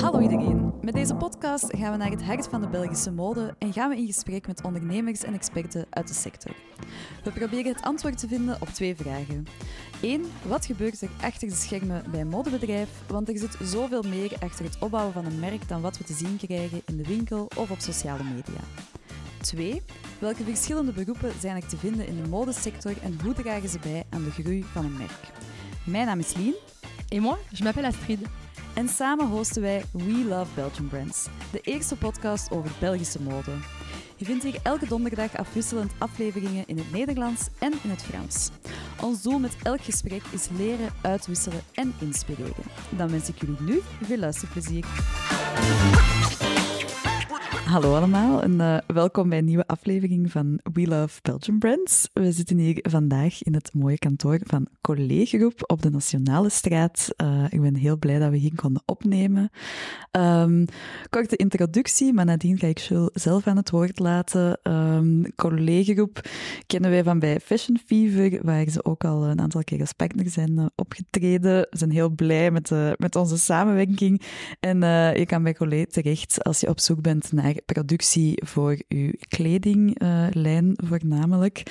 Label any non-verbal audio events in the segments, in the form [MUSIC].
Hallo iedereen. Met deze podcast gaan we naar het hart van de Belgische mode en gaan we in gesprek met ondernemers en experten uit de sector. We proberen het antwoord te vinden op twee vragen. Eén, wat gebeurt er achter de schermen bij een modebedrijf? Want er zit zoveel meer achter het opbouwen van een merk dan wat we te zien krijgen in de winkel of op sociale media. 2. Welke verschillende beroepen zijn er te vinden in de modesector en hoe dragen ze bij aan de groei van een merk? Mijn naam is Lien. Et moi, je m'appelle Astrid. En samen hosten wij We Love Belgian Brands, de eerste podcast over Belgische mode. Je vindt hier elke donderdag afwisselend afleveringen in het Nederlands en in het Frans. Ons doel met elk gesprek is leren, uitwisselen en inspireren. Dan wens ik jullie nu veel luisterplezier. Hallo allemaal en uh, welkom bij een nieuwe aflevering van We Love Belgian Brands. We zitten hier vandaag in het mooie kantoor van Collegegroep op de Nationale Straat. Uh, ik ben heel blij dat we hier konden opnemen. Um, korte introductie, maar nadien ga ik Jules zelf aan het woord laten. Um, Collegegroep kennen wij van bij Fashion Fever, waar ze ook al een aantal keer als partner zijn uh, opgetreden. We zijn heel blij met, met onze samenwerking. En je kan bij Collega terecht als je op zoek bent naar productie voor uw kledinglijn voornamelijk.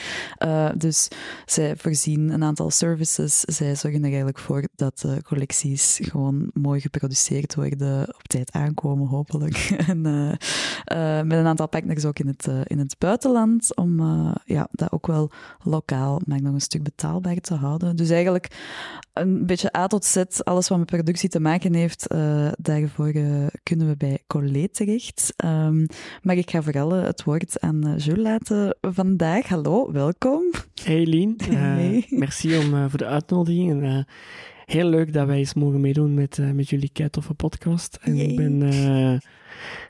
Uh, dus zij voorzien een aantal services. Zij zorgen er eigenlijk voor dat de collecties gewoon mooi geproduceerd worden, op tijd aankomen hopelijk. [LAUGHS] en uh, met een aantal partners ook in het, in het buitenland, om ja, dat ook wel lokaal, maar nog een stuk betaalbaar te houden. Dus eigenlijk een beetje A tot Z, alles wat met productie te maken heeft, daarvoor kunnen we bij Collet terecht. Um, maar ik ga vooral het woord aan Jules laten vandaag. Hallo, welkom. Hey Lien, uh, [LAUGHS] hey. merci om, voor de uitnodiging. En, heel leuk dat wij eens mogen meedoen met, met jullie keitoffe podcast. En Yay. ik ben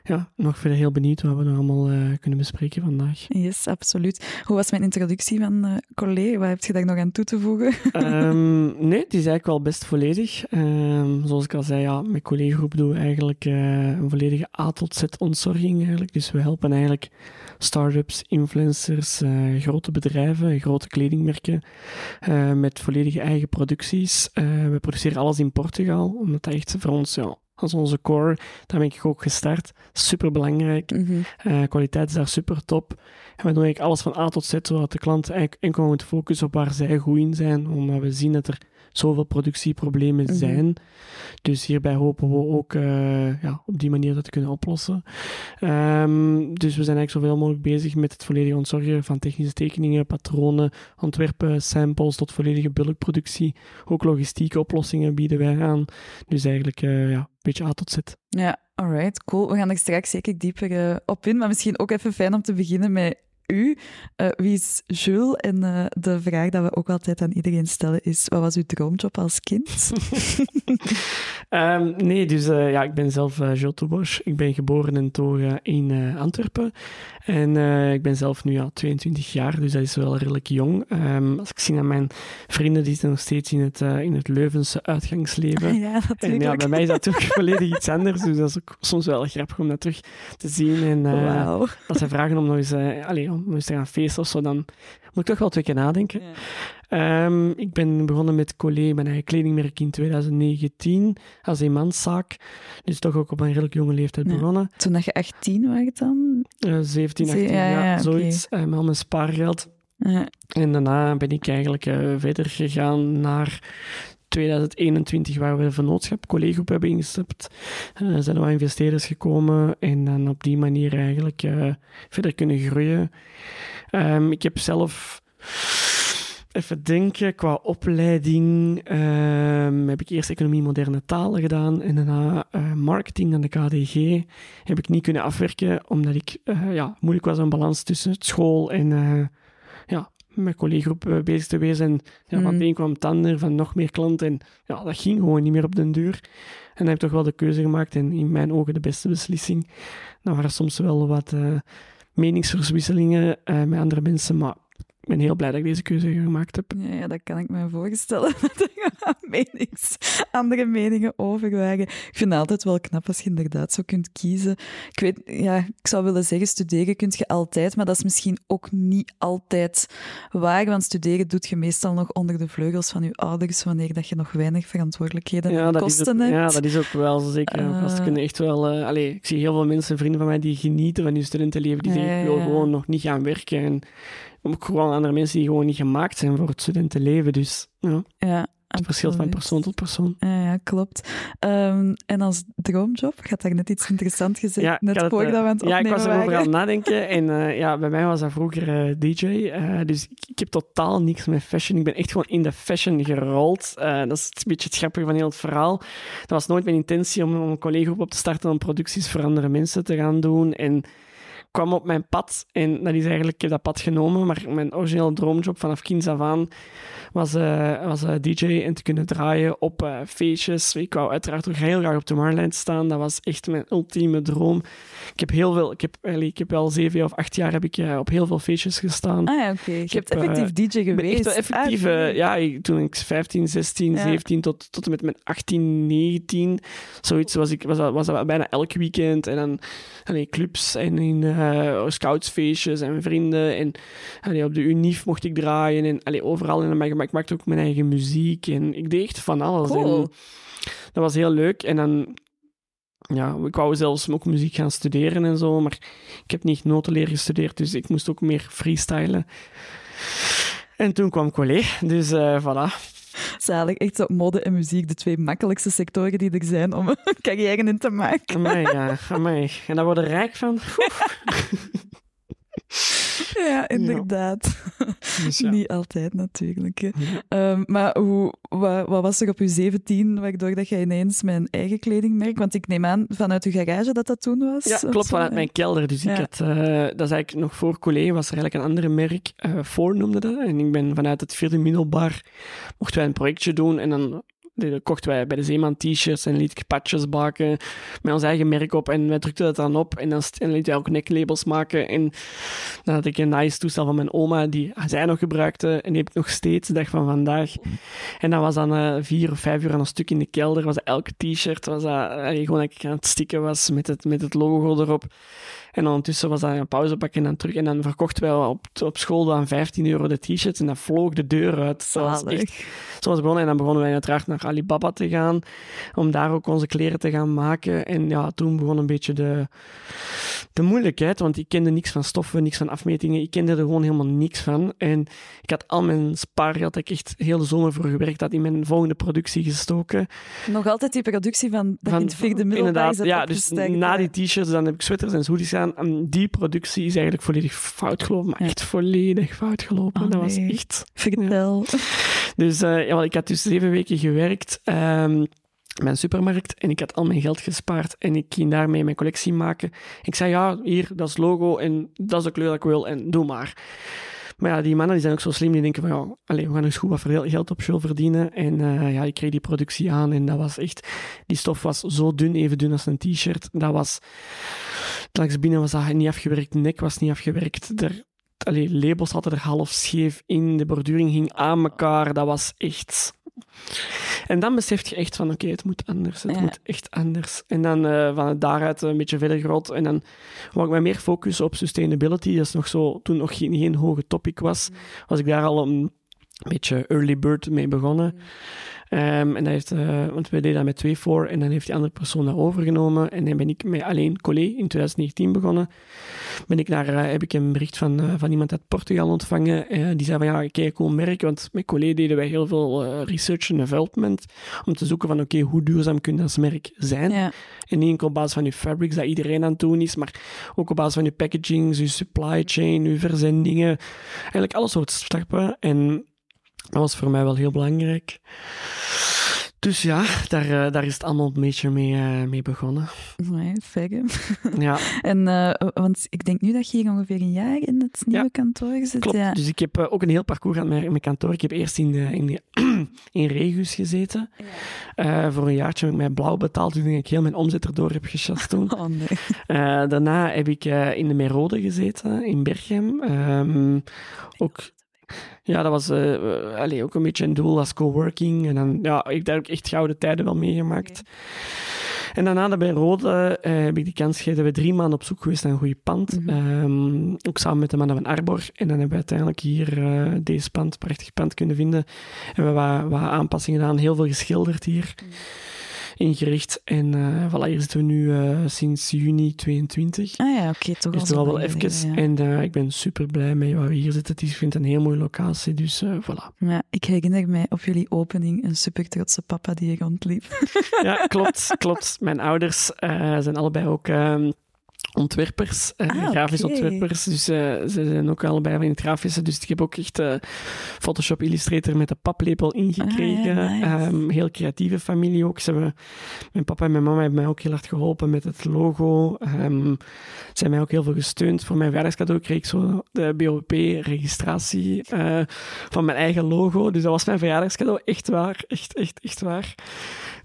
ja, nog verder heel benieuwd wat we nog allemaal uh, kunnen bespreken vandaag. Yes, absoluut. Hoe was mijn introductie van uh, Collé? Wat heb je daar nog aan toe te voegen? um, [LAUGHS] nee, het is eigenlijk wel best volledig. Um, zoals ik al zei, ja, met collegagroep doen we eigenlijk uh, een volledige A tot Z ontzorging eigenlijk. Dus we helpen eigenlijk start-ups, influencers, grote bedrijven, grote kledingmerken met volledige eigen producties. we produceren alles in Portugal, omdat dat echt voor ons ja, is onze core. Daar ben ik ook gestart. Super belangrijk. Mhm. Mm -hmm. uh, kwaliteit is daar super top. En we doen eigenlijk alles van A tot Z, zodat de klant eigenlijk enkel moet focussen op waar zij goed in zijn. Omdat we zien dat er zoveel productieproblemen Mhm. zijn. Dus hierbij hopen we ook uh, ja, op die manier dat te kunnen oplossen. Um, dus we zijn eigenlijk zoveel mogelijk bezig met het volledige ontzorgen van technische tekeningen, patronen, ontwerpen, samples tot volledige bulkproductie. Ook logistieke oplossingen bieden wij aan. Dus eigenlijk uh, ja, beetje A tot Z. Ja, alright, cool. We gaan er straks zeker dieper uh, op in, maar misschien ook even fijn om te beginnen met u. Uh, wie is Jules? En uh, de vraag dat we ook altijd aan iedereen stellen is, wat was uw droomjob als kind? um, [LAUGHS] [LAUGHS] nee, dus uh, ja, ik ben zelf Jules Toebosch. Ik ben geboren en togen in Antwerpen. En ik ben zelf nu ja, 22 jaar, dus dat is wel redelijk jong. Um, als ik zie naar mijn vrienden, die zitten nog steeds in het, in het Leuvense uitgangsleven. Ja, natuurlijk. En ja, bij mij is dat toch [LAUGHS] volledig iets anders, dus dat is ook soms wel grappig om dat terug te zien. En wow. als ze vragen om nog eens... allez, om eens te gaan feesten of zo, dan moet ik toch wel twee keer nadenken. Ja. Um, ik ben begonnen met Collet, mijn eigen kledingmerk, in 2019 als eenmanszaak. Dus toch ook op een redelijk jonge leeftijd Ja. begonnen. Toen dat je 18 was dan? Uh, 17, Ze- 18, ja, ja, ja, zoiets. Uh, met al mijn spaargeld. En daarna ben ik eigenlijk uh, verder gegaan naar 2021, waar we een vennootschap, collegagroep hebben ingestapt. Uh, zijn er wat investeerders gekomen en dan op die manier eigenlijk uh, verder kunnen groeien. Um, ik heb zelf, even denken, qua opleiding um, heb ik eerst economie moderne talen gedaan en daarna uh, marketing aan de KDG. Heb ik niet kunnen afwerken, omdat ik, uh, ja, moeilijk was een balans tussen school en uh, ja, met collegagroep bezig te wezen. En ja, Mm. van het een kwam het ander, van nog meer klanten. En ja, dat ging gewoon niet meer op den duur. En dan heb ik toch wel de keuze gemaakt, en in mijn ogen de beste beslissing. Dan waren soms wel wat meningsverwisselingen uh, met andere mensen, maar ik ben heel blij dat ik deze keuze gemaakt heb. Ja, ja dat kan ik me voorstellen. [LAUGHS] Dat er menings, andere meningen over waren. Ik vind het altijd wel knap als je inderdaad zo kunt kiezen. Ik weet, ja, ik zou willen zeggen, studeren kun je altijd, maar dat is misschien ook niet altijd waar, want studeren doet je meestal nog onder de vleugels van je ouders, wanneer dat je nog weinig verantwoordelijkheden ja, en dat kosten is hebt. Ja, dat is ook wel zo zeker. Als kunnen echt wel, allee, ik zie heel veel mensen, vrienden van mij, die genieten van hun studentenleven. Die Ja, zeggen, ik wil gewoon nog niet gaan werken. En ook gewoon andere mensen die gewoon niet gemaakt zijn voor het studentenleven. Dus ja, Ja, het verschilt van persoon tot persoon. Ja, ja klopt. Ehm, en als droomjob, gaat daar net iets interessants gezegd, Ja, net voordat eh, we aan het Ja, ik was erover aan waren. het [LAUGHS] nadenken. En eh, ja, bij mij was dat vroeger eh, DJ. eh, dus ik, ik heb totaal niks met fashion. Ik ben echt gewoon in de fashion gerold. Eh, dat is een beetje het grappige van heel het verhaal. Dat was nooit mijn intentie om, om een collega op te starten om producties voor andere mensen te gaan doen. En kwam op mijn pad en dat is eigenlijk, ik heb dat pad genomen, maar mijn originele droomjob vanaf kinds af aan was, eh, was eh, DJ en te kunnen draaien op eh, feestjes. Ik wou uiteraard ook heel graag op Tomorrowland staan. Dat was echt mijn ultieme droom. Ik heb heel veel, ik heb, eigenlijk, ik heb wel zeven of acht jaar heb ik op heel veel feestjes gestaan. Ah ja, oké. Je heb, hebt effectief DJ geweest. echt effectief, Ah, oké. ja, ik- toen ik 15, 16, Ja. 17 tot, tot en met mijn 18, 19, zoiets was ik was dat, was dat bijna elk weekend. En dan allee, clubs en in eh, scoutsfeestjes en vrienden. En allee, op de Unif mocht ik draaien en allee, overal. En, maar ik maakte ook mijn eigen muziek en ik deed echt van alles. Cool. En dat was heel leuk. En dan, ja, ik wou zelfs ook muziek gaan studeren en zo, maar ik heb niet notenleer gestudeerd, dus ik moest ook meer freestylen. En toen kwam college, dus eh voilà. Zalig. Echt zo mode en muziek, de twee makkelijkste sectoren die er zijn om een [LAUGHS] carrière in te maken. Amai, ja, amai. En daar worden rijk van. [LAUGHS] [LAUGHS] [LAUGHS] Ja, inderdaad. Dus ja. Niet altijd natuurlijk. Ja. Ehm, maar hoe, wat, wat was er op je 17 waardoor dat jij ineens mijn eigen kleding merkt? Want ik neem aan vanuit je garage dat dat toen was. Ja, klopt, zo, vanuit mijn kelder. Dus ik had, eh, dat is eigenlijk nog voor college, was er eigenlijk een andere merk, eh Voor noemde dat. En ik ben vanuit het vierde middelbaar, mochten wij een projectje doen en dan kochten wij bij de Zeeman t-shirts en liet ik patches baken met ons eigen merk op en wij drukten dat dan op en dan liet wij ook necklabels maken en dan had ik een nice toestel van mijn oma die zij nog gebruikte en die heb ik nog steeds de dag van vandaag. En dat was dan eh, vier of vijf uur aan een stuk in de kelder. Was elke t-shirt, was dat gewoon dat aan het stikken was met het, met het logo erop. En ondertussen was dat een pauzepak en dan terug. En dan verkochten wij op, op school aan 15 euro de t-shirts en dat vloog de deur uit. Dat was Zalig. echt, zo was het begonnen. En dan begonnen wij uiteraard naar Alibaba te gaan, om daar ook onze kleren te gaan maken. En ja, toen begon een beetje de, de moeilijkheid, want ik kende niks van stoffen, niks van afmetingen. Ik kende er gewoon helemaal niks van. En ik had al mijn spaargeld, dat ik echt heel de zomer voor gewerkt had, in mijn volgende productie gestoken. Nog altijd die productie van, dat Van- in het vierde middelbaar Inderdaad, ja, dus na die t-shirts, dan heb ik sweaters en hoodies aan. En die productie is eigenlijk volledig fout gelopen, maar Ja. echt volledig fout gelopen. Oh, dat was echt... Vertel. Dus eh, ja, ik had dus zeven weken gewerkt ehm bij een supermarkt en ik had al mijn geld gespaard en ik ging daarmee mijn collectie maken. Ik zei, ja, hier, dat is logo en dat is de kleur dat ik wil en doe maar. Maar ja, die mannen die zijn ook zo slim, die denken van, ja, allez, we gaan eens goed wat geld op show verdienen. En eh, ja, ik kreeg die productie aan en dat was echt... Die stof was zo dun, even dun als een t-shirt. Dat was... Langs binnen was dat niet afgewerkt, nek was niet afgewerkt. Er, labels hadden er half scheef in, de borduring ging aan elkaar. Dat was echt... En dan besef je echt van, oké, het moet anders. Het Ja. moet echt anders. En dan eh, van daaruit een beetje verder groot. En dan wou ik mij meer focussen op sustainability. Dat is nog zo, toen nog geen, geen hoge topic was, was ik daar al een beetje early bird mee begonnen. Ehm, en dat heeft, eh, want we deden dat met twee voor en dan heeft die andere persoon dat overgenomen. En dan ben ik met alleen Collé in 2019 begonnen. Ben ik naar, eh, heb ik een bericht van, eh, van iemand uit Portugal ontvangen. die zei van ja, kijk, cool merk. Want met Collé deden wij heel veel research en development. Om te zoeken van oké, hoe duurzaam kun je als merk zijn? En niet enkel op basis van je fabrics, dat iedereen aan het doen is, maar ook op basis van je packaging, je supply chain, je verzendingen. Eigenlijk alle soorten stappen. En dat was voor mij wel heel belangrijk. Dus ja, daar, eh, daar is het allemaal een beetje mee, eh, mee begonnen. Nee, verre. [LAUGHS] Ja, En, eh, want ik denk nu dat je hier ongeveer een jaar in het nieuwe kantoor zit. klopt. Ja. Dus ik heb ook een heel parcours gehad met mijn kantoor. Ik heb eerst in, de, in, de- [CLEARS THROAT] in Regus gezeten. Voor een jaartje heb ik mij blauw betaald. Toen ik heel mijn omzet erdoor heb gechast toen. [LAUGHS] Oh nee. Daarna heb ik in de Merode gezeten, in Berchem. Ehm, ook Ja, dat was uh, ook een beetje een doel als coworking. En dan, ja, ik daar ook echt gouden tijden wel meegemaakt. En daarna bij Rode uh, heb ik die kans gegeven. We drie maanden op zoek geweest naar een goede pand. Mm -hmm. um, ook samen met de mannen van Arbor. En dan hebben we uiteindelijk hier uh, deze pand, prachtig pand kunnen vinden. En we hebben wat, wat aanpassingen gedaan, heel veel geschilderd hier. Mm ingericht. En uh, voilà, hier zitten we nu uh, sinds juni 22. Ah ja, oké, okay, toch dus al wel even. Ja. En uh, ik ben super blij met waar we hier zitten. Ik vind het een heel mooie locatie, dus voilà. Ja, ik herinner mij op jullie opening een super trotse papa die rondliep. ja, [LAUGHS] klopt, klopt. Mijn ouders zijn allebei ook... Ontwerpers, uh, ah, grafisch okay. ontwerpers. Dus uh, ze zijn ook allebei van het grafische. Dus ik heb ook echt uh, Photoshop Illustrator met de paplepel ingekregen. Ah, ja, nice. um, heel creatieve familie ook. Ze hebben, mijn papa en mijn mama hebben mij ook heel hard geholpen met het logo. Um, ze hebben mij ook heel veel gesteund. Voor mijn verjaardagscadeau kreeg ik zo de BOP-registratie van mijn eigen logo. Dus dat was mijn verjaardagscadeau. Echt waar. Echt, echt, echt waar.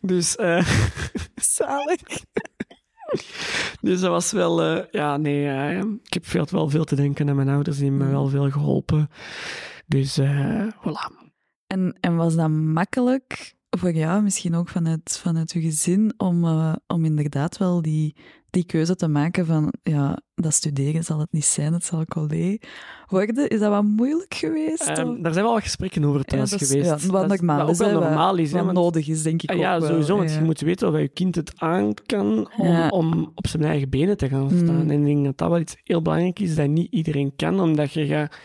Dus... [LAUGHS] Zalig. [LAUGHS] Dus dat was wel, uh, ja, nee, uh, ik heb veel, wel veel te denken aan mijn ouders, die hebben me wel veel geholpen. Dus, uh, voilà. En, en was dat makkelijk voor jou, misschien ook vanuit, vanuit je gezin, om, om inderdaad wel die, die keuze te maken van, ja, dat studeren zal het niet zijn, het zal college worden. Is dat wat moeilijk geweest? Um, daar zijn wel wat gesprekken over thuis ja, is, geweest. Ja, wat normaal is, ook wel normaal is. Wat, wat nodig is, denk ik ah, ook Ja, wel. sowieso, want ja. je moet weten of je kind het aan kan om, ja. om op zijn eigen benen te gaan staan. Mm. En ik denk dat dat wel iets heel belangrijk is, dat niet iedereen kan, omdat je gaat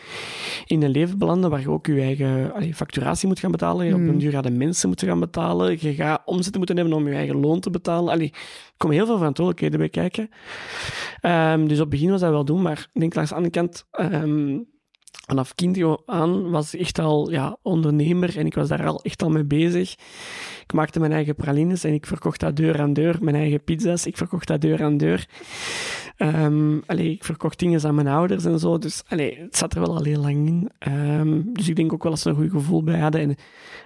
in een leven belanden waar je ook je eigen allee, facturatie moet gaan betalen, je mm. op een duur gaat de mensen moeten gaan betalen, je gaat omzetten moeten hebben om je eigen loon te betalen. Allee, er komen heel veel verantwoordelijkheden bij kijken. Um, dus op het begin was dat wel doen, maar ik denk langs de andere kant, um, vanaf kind aan was ik echt al ja, ondernemer en ik was daar al echt al mee bezig. Ik maakte mijn eigen pralines en ik verkocht dat deur aan deur. Mijn eigen pizza's, ik verkocht dat deur aan deur. Um, allee, ik verkocht dingen aan mijn ouders en zo. Dus allee, het zat er wel al heel lang in. Um, dus ik denk ook wel dat ze een goed gevoel bij hadden. En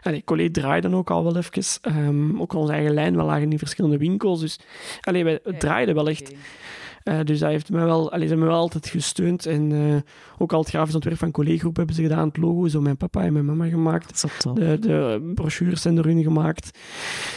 allee, collega draaiden ook al wel even. Um, ook onze eigen lijn, we lagen in verschillende winkels. Dus allee, wij ja, draaiden wel echt. Okay. Uh, dus dat heeft mij wel, allee, ze hebben me wel altijd gesteund. En uh, ook al het grafisch ontwerp van collegagroep hebben ze gedaan. Het logo is door mijn papa en mijn mama gemaakt. De, de brochures zijn erin gemaakt.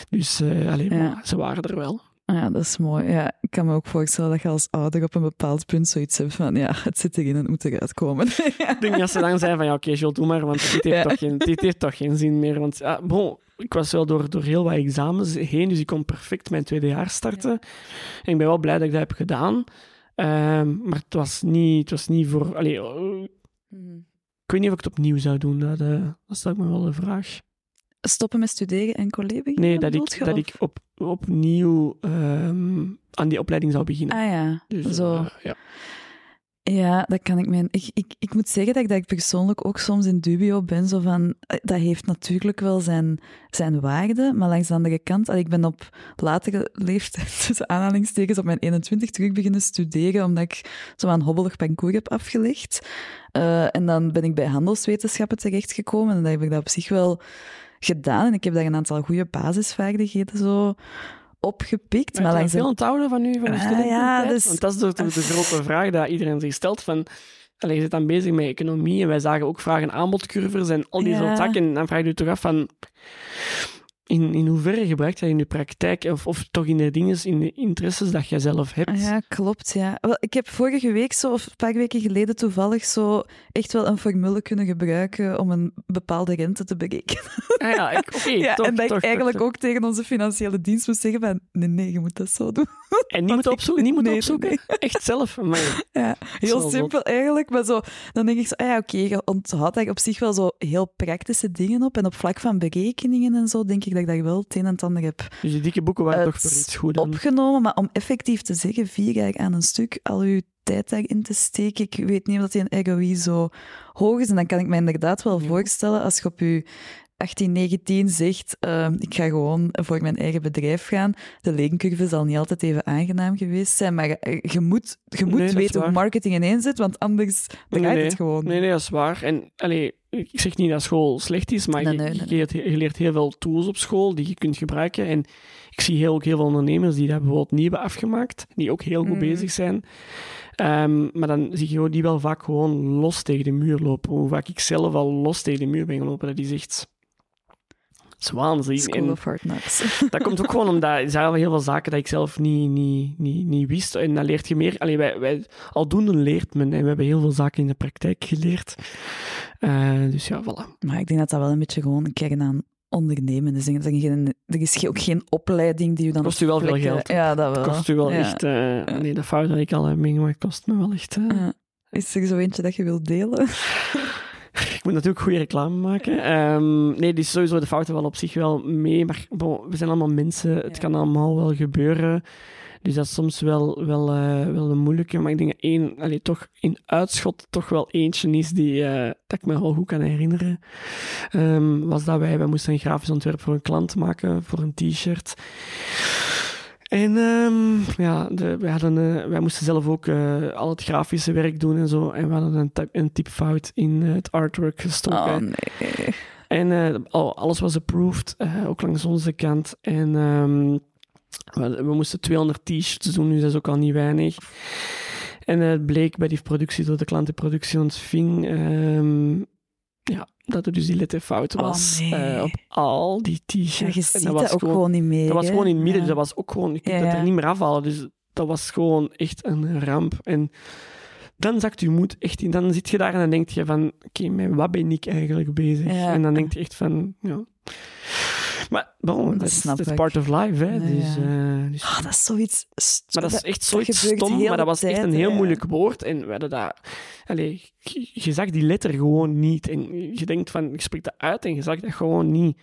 Dus uh, allee, ja. ze waren er wel. Ja, dat is mooi. Ja, ik kan me ook voorstellen dat je als ouder op een bepaald punt zoiets hebt van ja, het zit erin en het moet eruit komen. ik denk dat ze dan zijn van ja, oké, okay, doe maar, want dit heeft, ja. toch geen, dit heeft toch geen zin meer. Want bon, ik was wel door, door heel wat examens heen, dus ik kon perfect mijn tweede jaar starten. Ja. En ik ben wel blij dat ik dat heb gedaan. Um, maar het was niet, het was niet voor... Allee, mm. Ik weet niet of ik het opnieuw zou doen. Dat, uh, dat stel ik me wel de vraag. Stoppen met studeren en collega? Nee, dat ik, dat ik op, opnieuw um, aan die opleiding zou beginnen. Ah ja, dus, zo. Uh, ja. Ja, dat kan ik me. Ik, ik, ik moet zeggen dat ik, dat ik persoonlijk ook soms in dubio ben. Zo van, dat heeft natuurlijk wel zijn, zijn waarde, maar langs de andere kant, ik ben op latere leeftijd, [LAUGHS] tussen aanhalingstekens, op mijn 21 terug beginnen studeren, omdat ik zo hobbelig parcours heb afgelegd. Uh, en dan ben ik bij handelswetenschappen terechtgekomen en dat heb ik dat op zich wel gedaan. En ik heb daar een aantal goede basisvaardigheden zo opgepikt. Maar, maar langs veel onthouden van u, van de ah, ja, dus... Want dat is de, de, de grote vraag die iedereen zich stelt van... Allee, je zit dan bezig met economie en wij zagen ook vragen aanbodcurves en al die Ja. soort zaken. En dan vraag je je toch af van... In, in hoeverre gebruikt dat in je praktijk of, of toch in de dingen, in de interesses dat jij zelf hebt? Ja, klopt, ja. Wel, ik heb vorige week, zo, of een paar weken geleden toevallig, zo echt wel een formule kunnen gebruiken om een bepaalde rente te berekenen. Ah ja, ik- [LAUGHS] ja, toch, en dat toch, ik eigenlijk toch, ook tegen onze financiële dienst moest zeggen van, nee, nee, je moet dat zo doen. [LAUGHS] En niet moeten opzoeken? Niet moeten Nee, opzoeken? nee. [LAUGHS] Echt zelf? Maar, Ja, heel Zo simpel eigenlijk, maar zo, dan denk ik zo, ah ja, oké, je onthoudt daar op zich wel zo heel praktische dingen op. En op vlak van berekeningen en zo, denk ik dat ik daar wel het een en het ander heb dus die dikke boeken waren toch voor iets goed opgenomen. Maar om effectief te zeggen, vier jaar aan een stuk, al uw tijd daarin te steken, ik weet niet of dat die een ROI zo hoog is. En dan kan ik me inderdaad wel Ja. voorstellen, als je op je 18, 19 zegt, uh, ik ga gewoon voor mijn eigen bedrijf gaan. De leencurve zal niet altijd even aangenaam geweest zijn, maar je, je moet, je moet Nee, weten hoe marketing ineen zit, want anders draait Nee, nee. het gewoon. Nee, nee, dat is waar. En allee, ik zeg niet dat school slecht is, maar Nee, je, nee, nee, je leert, je leert heel veel tools op school die je kunt gebruiken. En ik zie heel, ook heel veel ondernemers die dat bijvoorbeeld niet hebben afgemaakt, die ook heel goed Mm. bezig zijn. Ehm, maar dan zie je die wel vaak gewoon los tegen de muur lopen. Hoe vaak ik zelf al los tegen de muur ben gelopen, dat is echt... Dat is waanzin. School En of Hard Knocks. [LAUGHS] dat komt ook gewoon omdat er zijn heel veel zaken dat ik zelf niet, niet, niet, niet wist. En dan leert je meer. Allee, wij, wij, aldoende leert men. En we hebben heel veel zaken in de praktijk geleerd. Eh, dus ja, voilà. Maar ik denk dat dat wel een beetje gewoon een kern aan ondernemen is. Dat er geen- Er is ook geen opleiding die je dan... Kost u wel veel geld. Ja, dat wel. kost u wel Ja. echt... eh, nee, de fout dat ik al heb meegemaakt kost me wel echt... eh. Is er zo eentje dat je wilt delen? [LAUGHS] Ik moet natuurlijk goede reclame maken. Ehm, nee, die is sowieso de fouten wel op zich wel mee. Maar bon, we zijn allemaal mensen. Het Ja. kan allemaal wel gebeuren. Dus dat is soms wel, wel, eh, wel een moeilijke. Maar ik denk dat één, allee, toch in uitschot toch wel eentje is die eh, dat ik me wel goed kan herinneren. Ehm, was dat wij, wij moesten een grafisch ontwerp voor een klant maken, voor een t-shirt. En ehm, ja, de, wij, hadden, eh, wij moesten zelf ook eh, al het grafische werk doen en zo. En we hadden een, typ, een typfout in eh, het artwork gestoken. Oh, nee. En al- alles was approved, ook langs onze kant. En ehm, we, we moesten 200 t-shirts doen, dus dat is ook al niet weinig. En het bleek bij die productie, door de klant de productie ontving, ehm, ja, dat er dus die letterfout Oh, was nee. eh, op al die t-shirts. Ja, je En ziet dat dat, was ook gewoon, niet meer. dat was gewoon in het midden, dus dat was ook gewoon, je kunt dat er niet meer afhalen. Dus dat was gewoon echt een ramp. En dan zakt je moed echt in. Dan zit je daar en dan denk je van, oké, met wat ben ik eigenlijk bezig? En dan denk je echt van, ja. Maar bon, Dat dat is part of life, hè. Dus, eh, dus- Ah, dat is zoiets... st- maar dat is echt zoiets stom, maar dat was echt een heel moeilijk woord. En we hadden dat... Allee, je, je zag die letter gewoon niet. En je denkt van, ik spreek dat uit en je zag dat gewoon niet.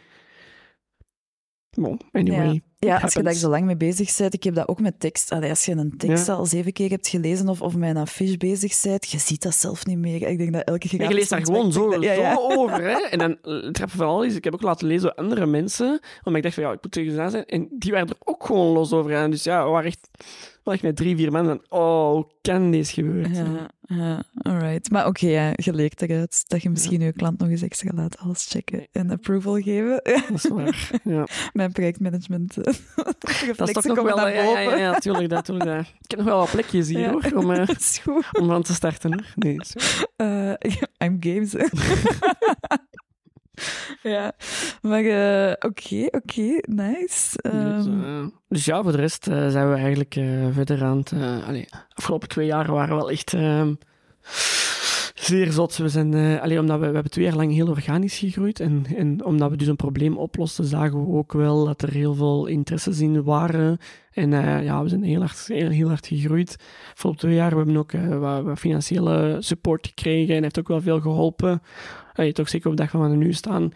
Anyway. Ja, als je daar zo lang mee bezig bent, ik heb dat ook met tekst. Allee, als je een tekst Ja. al zeven keer hebt gelezen of, of met een affiche bezig bent, je ziet dat zelf niet meer. Ik denk dat elke En je grafisch leest daar gewoon zo, Ja, zo [LAUGHS] over. Hè? [LAUGHS] En dan eh, het grappige van al is, ik heb ook laten lezen door andere mensen, omdat ik dacht van ja, ik moet tegen ze zijn. En die waren er ook gewoon los over gaan. Dus ja, waren echt, echt met drie, vier mannen van, oh, kan deze gebeuren? Ja, ja, alright. Maar oké, ja, je eruit dat je misschien je klant nog eens extra laat alles checken en approval geven. Dat is waar. Ja. [LAUGHS] Mijn projectmanagement. eh, [LAUGHS] Dat is toch nog wel... naar Ja, ja, ja, natuurlijk. Dat, natuurlijk dat. Ik heb nog wel wat plekjes hier, hoor, om, [LAUGHS] eh, om aan te starten. Hoor. Nee. Eh, I'm games. [LAUGHS] ja, maar eh, oké, oké, nice. Dus, Ehm, eh, dus ja, voor de rest eh, zijn we eigenlijk eh, verder aan het... eh allee, afgelopen twee jaar waren wel echt ehm, zeer zot. We zijn, eh, allee, omdat we, we hebben twee jaar lang heel organisch gegroeid. En, en omdat we dus een probleem oplosten, zagen we ook wel dat er heel veel interesses in waren. En eh, ja, we zijn heel hard, heel, heel hard gegroeid. Afgelopen twee jaar we hebben ook eh, wat, wat financiële support gekregen en heeft ook wel veel geholpen. Allee, toch zeker op de dag van waar we nu staan.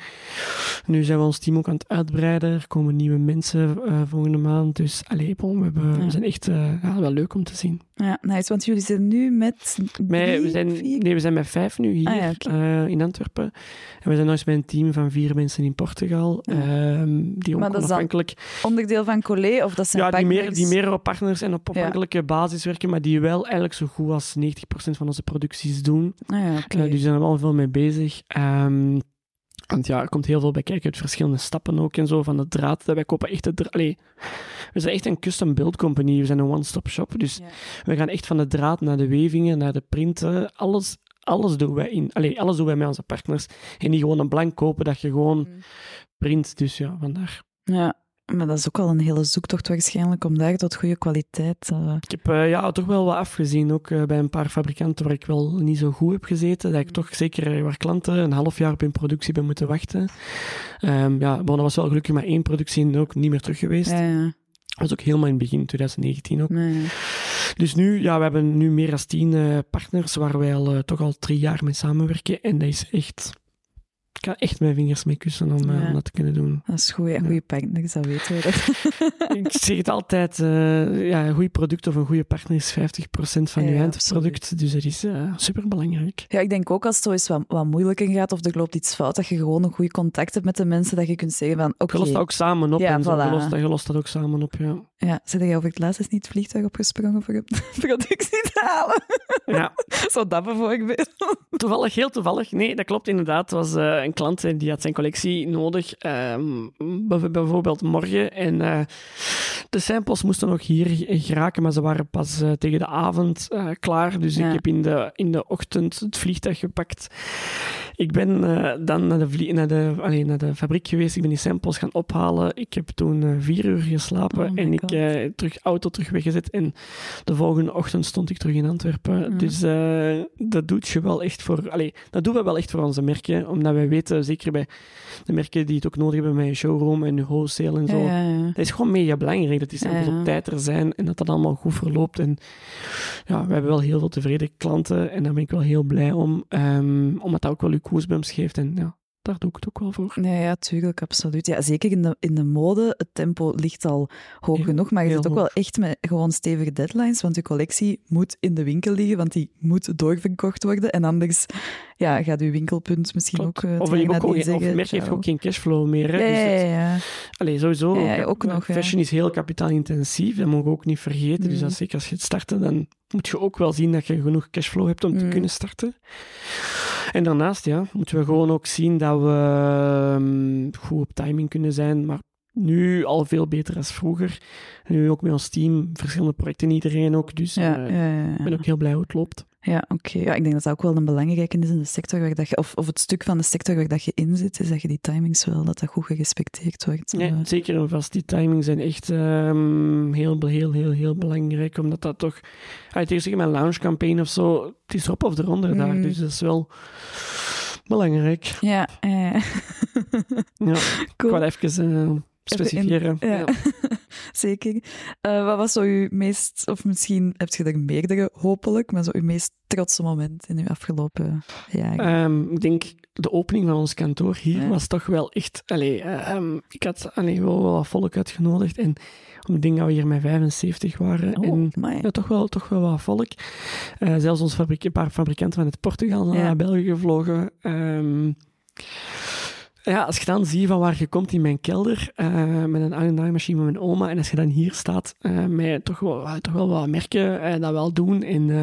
Nu zijn we ons team ook aan het uitbreiden. Er komen nieuwe mensen eh, volgende maand. Dus allee, bon, we, hebben, Ja. we zijn echt ja, wel leuk om te zien. ja, nice, want jullie zijn nu met drie, we zijn, vier? nee, we zijn met vijf nu hier Ah, ja, in Antwerpen. En we zijn nog eens met een team van vier mensen in Portugal. Ehm, die Maar dat is dan onafhankelijk... onderdeel van Collet, of dat zijn Ja, meer, die meer op partners en op afhankelijke basis werken, maar die wel eigenlijk zo goed als 90% van onze producties doen. Ah, ja. Eh, die zijn er wel veel mee bezig. Ehm, want ja, er komt heel veel bij kijken uit verschillende stappen ook en zo. Van de draad dat wij kopen. Echt de dra- Allee, we zijn echt een custom build company. We zijn een one-stop shop. Dus Ja. we gaan echt van de draad naar de wevingen, naar de printen. Alles, alles doen wij in. Allee, alles doen wij met onze partners. En niet gewoon een blank kopen dat je gewoon Mm. print. Dus ja, vandaar. Ja, maar dat is ook al een hele zoektocht waarschijnlijk om daar tot goede kwaliteit... eh, Ik heb eh, ja, toch wel wat afgezien, ook eh, bij een paar fabrikanten waar ik wel niet zo goed heb gezeten. Dat ik Mm. toch zeker waar klanten een half jaar op hun productie ben moeten wachten. Ehm, ja, bon, dat was wel gelukkig maar één productie en ook niet meer terug geweest. ja, ja. Dat was ook helemaal in het begin, 2019 ook. Nee, ja. Dus nu, ja, we hebben nu meer dan tien partners waar wij al, toch al drie jaar mee samenwerken. En dat is echt ik kan echt mijn vingers mee kussen om, uh, om dat te kunnen doen. Dat is goed, en goede partners, dat weten we. Dat. [LAUGHS] ik zeg het altijd, eh, ja, een goed product of een goede partner is 50% van je eindproduct. Dus dat is uh, superbelangrijk. Ja, ik denk ook als het zo eens wat, wat moeilijker gaat of er loopt iets fout, dat je gewoon een goede contact hebt met de mensen, dat je kunt zeggen van, oké, Je lost dat ook samen op. Ja, en zo. je, lost, dat- je lost dat ook samen op, ja. ja, zit jij over het laatst eens niet het vliegtuig opgesprongen voor een [LAUGHS] productie te halen? ja. [LAUGHS] Zo dat bijvoorbeeld. Toevallig, heel toevallig. Nee, dat klopt inderdaad. Het was eh, een klant die had zijn collectie nodig, ehm, bij- bijvoorbeeld morgen. En eh, de samples moesten nog hier geraken, maar ze waren pas eh, tegen de avond eh, klaar. Dus Ja. ik heb in de, in de ochtend het vliegtuig gepakt. Ik ben dan naar de, naar, de, allee, naar de fabriek geweest. Ik ben die samples gaan ophalen. Ik heb toen vier uur geslapen Oh en ik eh, terug auto terug weggezet. En de volgende ochtend stond ik terug in Antwerpen. Dus dat doet je wel echt voor... Allee, dat doen we wel echt voor onze merken. Omdat wij weten, zeker bij de merken die het ook nodig hebben met showroom en wholesale en zo. Ja, is gewoon mega belangrijk, dat die samples op tijd er zijn en dat dat allemaal goed verloopt. En ja, we hebben wel heel veel tevreden klanten en daar ben ik wel heel blij om. ehm, omdat dat ook wel uw koosbums geeft en ja, daar doe ik het ook wel voor. Nee, ja, tuurlijk, absoluut. Ja, zeker in de, in de mode, het tempo ligt al hoog Heel- genoeg, maar je zit ook hoog. wel echt met gewoon stevige deadlines, want je collectie moet in de winkel liggen, want die moet doorverkocht worden. En anders ja, gaat uw winkelpunt misschien Klopt. ook uh, of, je ook, of merk heeft ook geen cashflow meer. Hè? Ja, Dus ja. Allee, sowieso. Ja, ook nog, ja. Fashion is heel kapitaalintensief, dat mogen we ook niet vergeten. Dus Mm. dat zeker als je het starten, dan moet je ook wel zien dat je genoeg cashflow hebt om te Mm. kunnen starten. En daarnaast ja, moeten we gewoon ook zien dat we ehm, goed op timing kunnen zijn, maar nu al veel beter als vroeger. En nu ook met ons team, verschillende projecten, iedereen ook. Dus Ja, eh, ja, ja, ja. ik ben ook heel blij hoe het loopt. Ja, oké. Ja, ik denk dat dat ook wel een belangrijke is in de sector waar dat je, of, of het stuk van de sector waar dat je in zit, is dat je die timings wel, dat dat goed gerespecteerd wordt. Nee, Eh, zeker en vast. Die timings zijn echt ehm, heel, heel, heel, heel belangrijk. Omdat dat toch... Tegen zeggen, mijn launch campaign of zo, het is op of eronder daar. Mm. Dus dat is wel belangrijk. ja, eh, Ja, [LAUGHS] cool. ik wou even eh, specifieren. Ja, Ja. Zeker. Eh, wat was zo uw meest, of misschien heb je er meerdere hopelijk, maar zo uw meest trotse moment in uw afgelopen jaren? Ehm, ik denk, de opening van ons kantoor hier Ja. was toch wel echt... Allee, ehm, ik had allee, wel wat volk uitgenodigd. En ik denk dat we hier met 75 waren. oh, en. Ja, toch wel, toch wel wat volk. Eh, zelfs ons fabriek, een paar fabrikanten vanuit Portugal zijn Ja. naar België gevlogen. Ehm, ja, als je dan ziet van waar je komt in mijn kelder, eh, met een A&I-machine met mijn oma, en als je dan hier staat, eh, met toch wel, ah, toch wel wat merken eh, dat wel doen, en eh,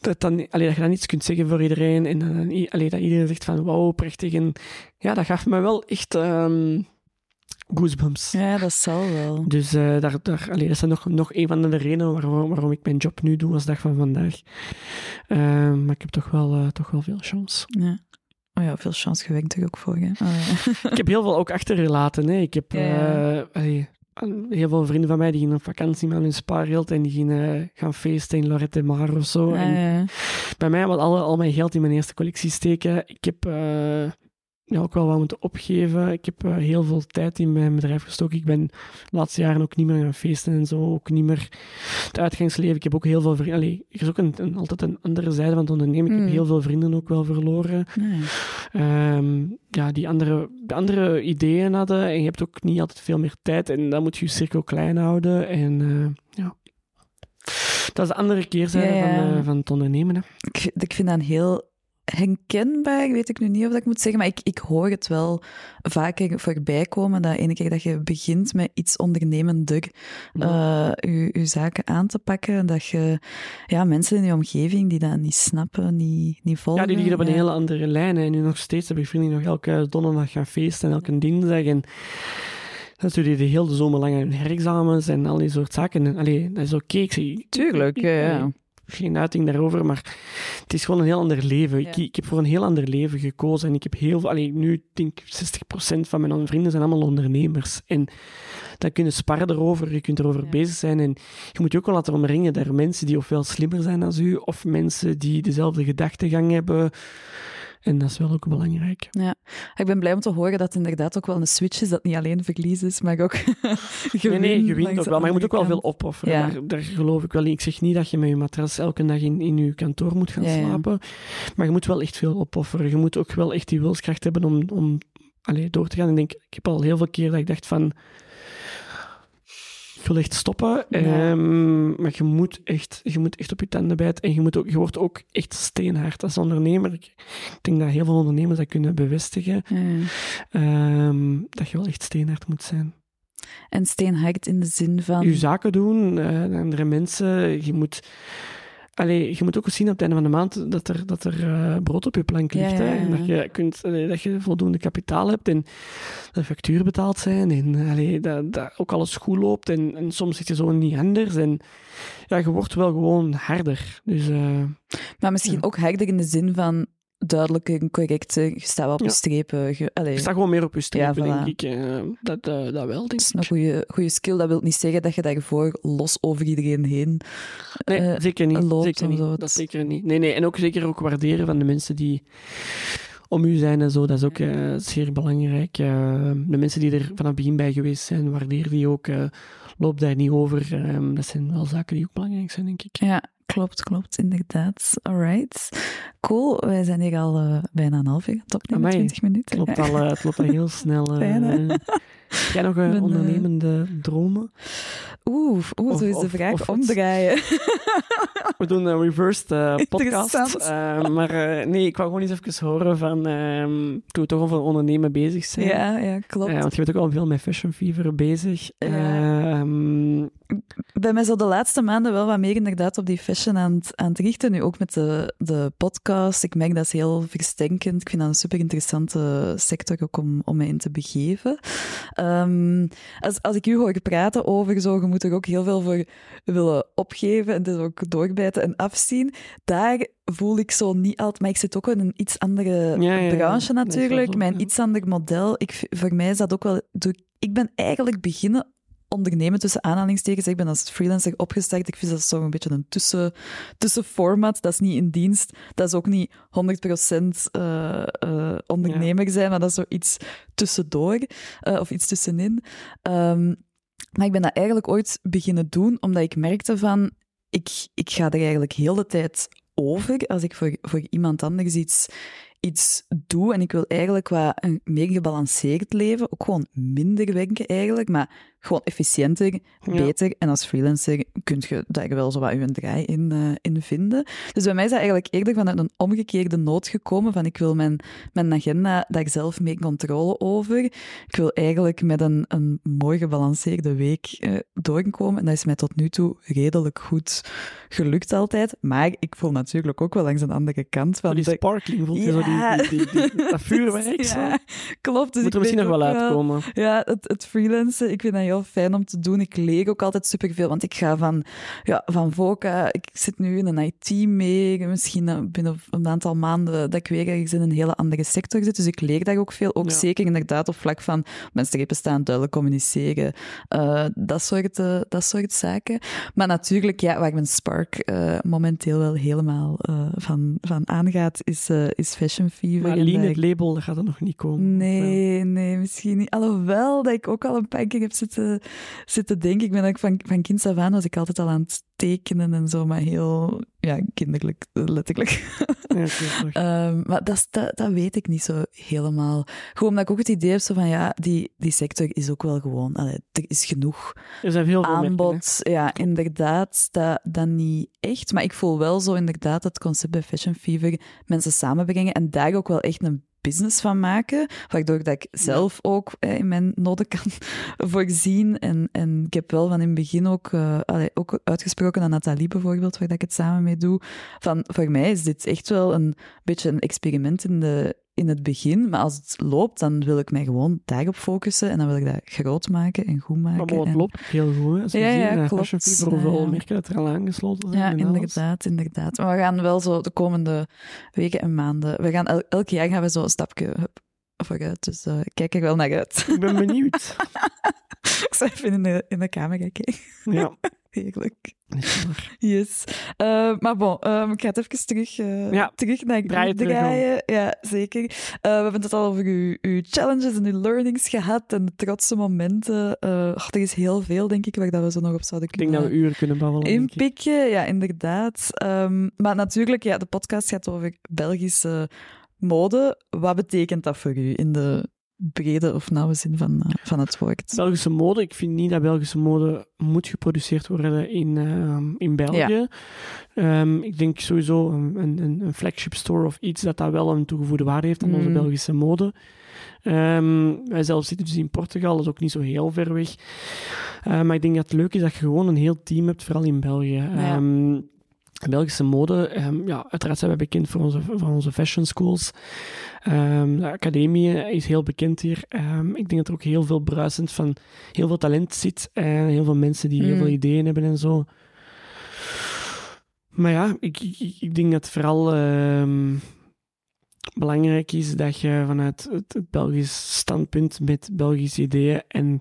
dat, dan, allee, dat je dan iets kunt zeggen voor iedereen, en dan, i- allee, dat iedereen zegt van, wauw, prachtig. En ja, dat gaf me wel echt ehm, goosebumps. Ja, dat zal wel. Dus eh, daar, daar, allee, dat is nog, nog een van de redenen waarom, waarom ik mijn job nu doe als dag van vandaag. Ehm, maar ik heb toch wel, eh, toch wel veel chance. Ja. Oh ja, veel chance gewerkt er ook voor. Hè? Oh, [LAUGHS] ja. ik heb heel veel ook achtergelaten. Hè. Ik heb eh, allee, heel veel vrienden van mij die gingen op vakantie met hun spaargeld en die gingen eh, gaan feesten in Lorette Mar of zo. En bij mij was al, al mijn geld in mijn eerste collectie steken. Ik heb eh, ja, ook wel wat moeten opgeven. Ik heb eh, heel veel tijd in mijn bedrijf gestoken. Ik ben de laatste jaren ook niet meer gaan feesten en zo. Ook niet meer het uitgangsleven. Ik heb ook heel veel vrienden. Allee, er is ook een, een- altijd een andere zijde van het ondernemen. Ik Mm. heb heel veel vrienden ook wel verloren. Ehm, ja, die andere, die andere ideeën hadden. En je hebt ook niet altijd veel meer tijd. En dan moet je je cirkel klein houden. En eh, ja. Dat is de andere keerzijde Ja, ja. Van, eh, van het ondernemen. Hè. Ik, vind- ik vind dat heel herkenbaar, weet ik nu niet of dat ik moet zeggen, maar ik, ik hoor het wel vaker voorbij komen, dat ene keer dat je begint met iets ondernemender, eh je, je zaken aan te pakken, dat je ja, mensen in je omgeving die dat niet snappen, niet, niet volgen. Ja, die liggen op een hele andere lijn. En nu nog steeds heb ik vrienden die nog elke donderdag gaan feesten en elke dinsdag. En dan studeren die heel de zomer lang hun herexamens en al die soort zaken. En, allee, dat is oké. Zeg, Tuurlijk, ja, ja. Geen uiting daarover, maar het is gewoon een heel ander leven. Ik, Ja. ik heb voor een heel ander leven gekozen en ik heb heel veel... Allee, nu denk ik 60% van mijn vrienden zijn allemaal ondernemers. En dan kun je sparren erover, je kunt erover Ja. bezig zijn. En je moet je ook wel laten omringen door mensen die ofwel slimmer zijn dan u, of mensen die dezelfde gedachtegang hebben. En dat is wel ook belangrijk. Ja, ik ben blij om te horen dat het inderdaad ook wel een switch is, dat niet alleen verlies is, maar ook gewin. [LAUGHS] Nee, nee, je wint ook wel, maar je moet ook wel veel opofferen. Ja. Daar, daar geloof ik wel in. Ik zeg niet dat je met je matras elke dag in, in je kantoor moet gaan Ja, ja. slapen, maar je moet wel echt veel opofferen. Je moet ook wel echt die wilskracht hebben om, om allee, door te gaan. En ik denk, ik heb al heel veel keer dat ik dacht van... Ik wil echt stoppen, ehm, maar je moet, echt, je moet echt op je tanden bijten. En je, moet ook, je wordt ook echt steenhard als ondernemer. Ik denk dat heel veel ondernemers dat kunnen bevestigen. ehm, dat je wel echt steenhard moet zijn. En steenhard in de zin van... je zaken doen, eh, andere mensen. Je moet, allee, je moet ook zien op het einde van de maand dat er, dat er eh, brood op je plank ligt. Ja, ja, Hè? En dat je, kunt, allee, dat je voldoende kapitaal hebt en dat de facturen betaald zijn. En allee, dat, dat ook alles goed loopt. En, en soms zit je zo niet anders. En ja, je wordt wel gewoon harder. Dus eh, Maar misschien ook harder in de zin van duidelijker, correcter, je staat wel op je Ja. strepen. Je, allee, je staat gewoon meer op je strepen, Ja, voilà. denk ik. Eh, dat, eh, dat wel, denk dat is een goede, goede skill. Dat wil niet zeggen dat je daarvoor los over iedereen heen... Nee, eh, zeker niet. loopt Zeker niet. Dat zeker niet. Nee, nee. En ook zeker ook waarderen van de mensen die om u zijn en zo. Dat is ook eh, zeer belangrijk. Eh, de mensen die er vanaf het begin bij geweest zijn, waardeer die ook. eh, loop daar niet over. Ehm, dat zijn wel zaken die ook belangrijk zijn, denk ik. Ja, klopt, klopt, inderdaad. Alright. Cool, wij zijn hier al eh, bijna een half uur aan het opnemen, Amai, 20 minuten. Het loopt al, eh, het loopt al heel snel. [LAUGHS] hè? Heb jij nog Ben, eh, ondernemende dromen? Oeh, oeh Of- zo is de vraag of omdraaien. [LAUGHS] We doen een reversed podcast. Maar nee, ik wou gewoon eens even horen van... ehm, toen we toch over ondernemen bezig zijn. ja, ja, klopt. Want je bent ook al veel met Fashion Fever bezig. Ja. Ehm, ben mij zo de laatste maanden wel wat meer inderdaad op die fashion aan het, aan het richten. Nu ook met de, de podcast. Ik merk dat is heel versterkend. Ik vind dat een super interessante sector ook om, om mij in te begeven. Ehm, als, als ik u hoor praten over zo, je moet er ook heel veel voor willen opgeven en dus ook doorbijten en afzien. Daar voel ik zo niet altijd, maar ik zit ook in een iets andere Ja, ja, ja. branche natuurlijk, zo, iets ander model. Ik, voor mij is dat ook wel... Ik ben eigenlijk beginnen ondernemen tussen aanhalingstekens. Ik ben als freelancer opgestart. Ik vind dat zo een beetje een tussen, tussenformat. Dat is niet in dienst. Dat is ook niet 100% eh, eh, ondernemer zijn, maar dat is zoiets tussendoor. eh, of iets tussenin. Ehm, maar ik ben dat eigenlijk ooit beginnen doen, omdat ik merkte van... Ik, ik ga er eigenlijk heel de tijd over als ik voor, voor iemand anders iets, iets doe. En ik wil eigenlijk qua een meer gebalanceerd leven, ook gewoon minder werken eigenlijk, maar gewoon efficiënter, Ja. beter. En als freelancer kun je daar wel zo wat je draai in, eh, in vinden. Dus bij mij is dat eigenlijk eerder vanuit een omgekeerde nood gekomen van ik wil mijn, mijn agenda daar zelf meer controle over. Ik wil eigenlijk met een, een mooi gebalanceerde week eh, doorkomen. En dat is mij tot nu toe redelijk goed gelukt altijd. Maar ik voel natuurlijk ook wel langs een andere kant van... die de- sparkling, voelt je Ja. zo die, die, die, die- dat [LAUGHS] vuurwerk. Ja, klopt. Dus Moet er misschien nog wel uitkomen. ja, het, het freelancen, ik vind dat heel fijn om te doen. Ik leer ook altijd superveel, want ik ga van, ja, van VOCA, ik zit nu in een IT mee, misschien eh, binnen een aantal maanden dat ik weer ergens in een hele andere sector zit. Dus ik leer daar ook veel, ook Ja. zeker inderdaad op vlak van mijn strepen staan, duidelijk communiceren, eh, dat, soort, eh, dat soort zaken. Maar natuurlijk, ja, waar mijn spark momenteel wel helemaal van, van aangaat, is, is Fashion Fever. Maar Lean, het label, dat gaat er nog niet komen. Nee, nee, misschien niet. Alhoewel dat ik ook al een paar keer heb zitten, zitten denken. Ik ben ook van, van kind af aan was ik altijd al aan het tekenen en zo, maar heel ja, kinderlijk, letterlijk. Ja. [LAUGHS] Ehm, maar dat, dat, dat weet ik niet zo helemaal. Gewoon omdat ik ook het idee heb zo van, ja, die, die sector is ook wel gewoon, allee, er is genoeg er zijn veel merken, aanbod. Ja, inderdaad, dat, dat niet echt. Maar ik voel wel zo inderdaad het concept bij Fashion Fever mensen samenbrengen en daar ook wel echt een business van maken, waardoor dat ik zelf ook in mijn noden kan [LAUGHS] voorzien. En, en ik heb wel van in het begin ook, eh, allee, ook uitgesproken aan Nathalie bijvoorbeeld, waar dat ik het samen mee doe, van voor mij is dit echt wel een beetje een experiment in de in het begin, maar als het loopt, dan wil ik mij gewoon daarop focussen en dan wil ik dat groot maken en goed maken. Maar het en- loopt heel goed. hè. Als Ja, zien, ja, eh, klopt. Hoeveel merken dat er al aangesloten zijn. Ja, en inderdaad, inderdaad. Maar we gaan wel zo de komende weken en maanden, we gaan el- elk jaar gaan we zo een stapje hup, vooruit. Dus eh, ik kijk er wel naar uit. Ik ben benieuwd. [LAUGHS] ik zou even in de, in de camera kijken. ja. [LAUGHS] Heerlijk. Yes. Eh, maar bon, ehm, ik ga het even terug, eh, Ja, terug naar draai terug draaien. Ja, zeker. Eh, we hebben het al over uw, uw challenges en uw learnings gehad en de trotse momenten. Ach, er is heel veel, denk ik, waar dat we zo nog op zouden Ik denk kunnen dat we uren kunnen babbelen. inpikken. Ja, inderdaad. Ehm, maar natuurlijk, ja, de podcast gaat over Belgische mode. Wat betekent dat voor u in de brede of nauwe zin van, eh, van het woord? Belgische mode, ik vind niet dat Belgische mode moet geproduceerd worden in, ehm, in België. Ehm, ik denk sowieso een, een, een flagship store of iets dat dat wel een toegevoegde waarde heeft aan onze Mm. Belgische mode. Ehm, wij zelf zitten dus in Portugal, dat is ook niet zo heel ver weg. Maar ik denk dat het leuk is dat je gewoon een heel team hebt, vooral in België. Ja. Belgische mode, ehm, ja, uiteraard zijn wij bekend voor onze, voor onze fashion schools. Ehm, de academie is heel bekend hier. Ehm, ik denk dat er ook heel veel bruisend van heel veel talent zit. En heel veel mensen die heel Mm. veel ideeën hebben en zo. Maar ja, ik, ik, ik denk dat vooral belangrijk is dat je vanuit het, het Belgisch standpunt met Belgische ideeën en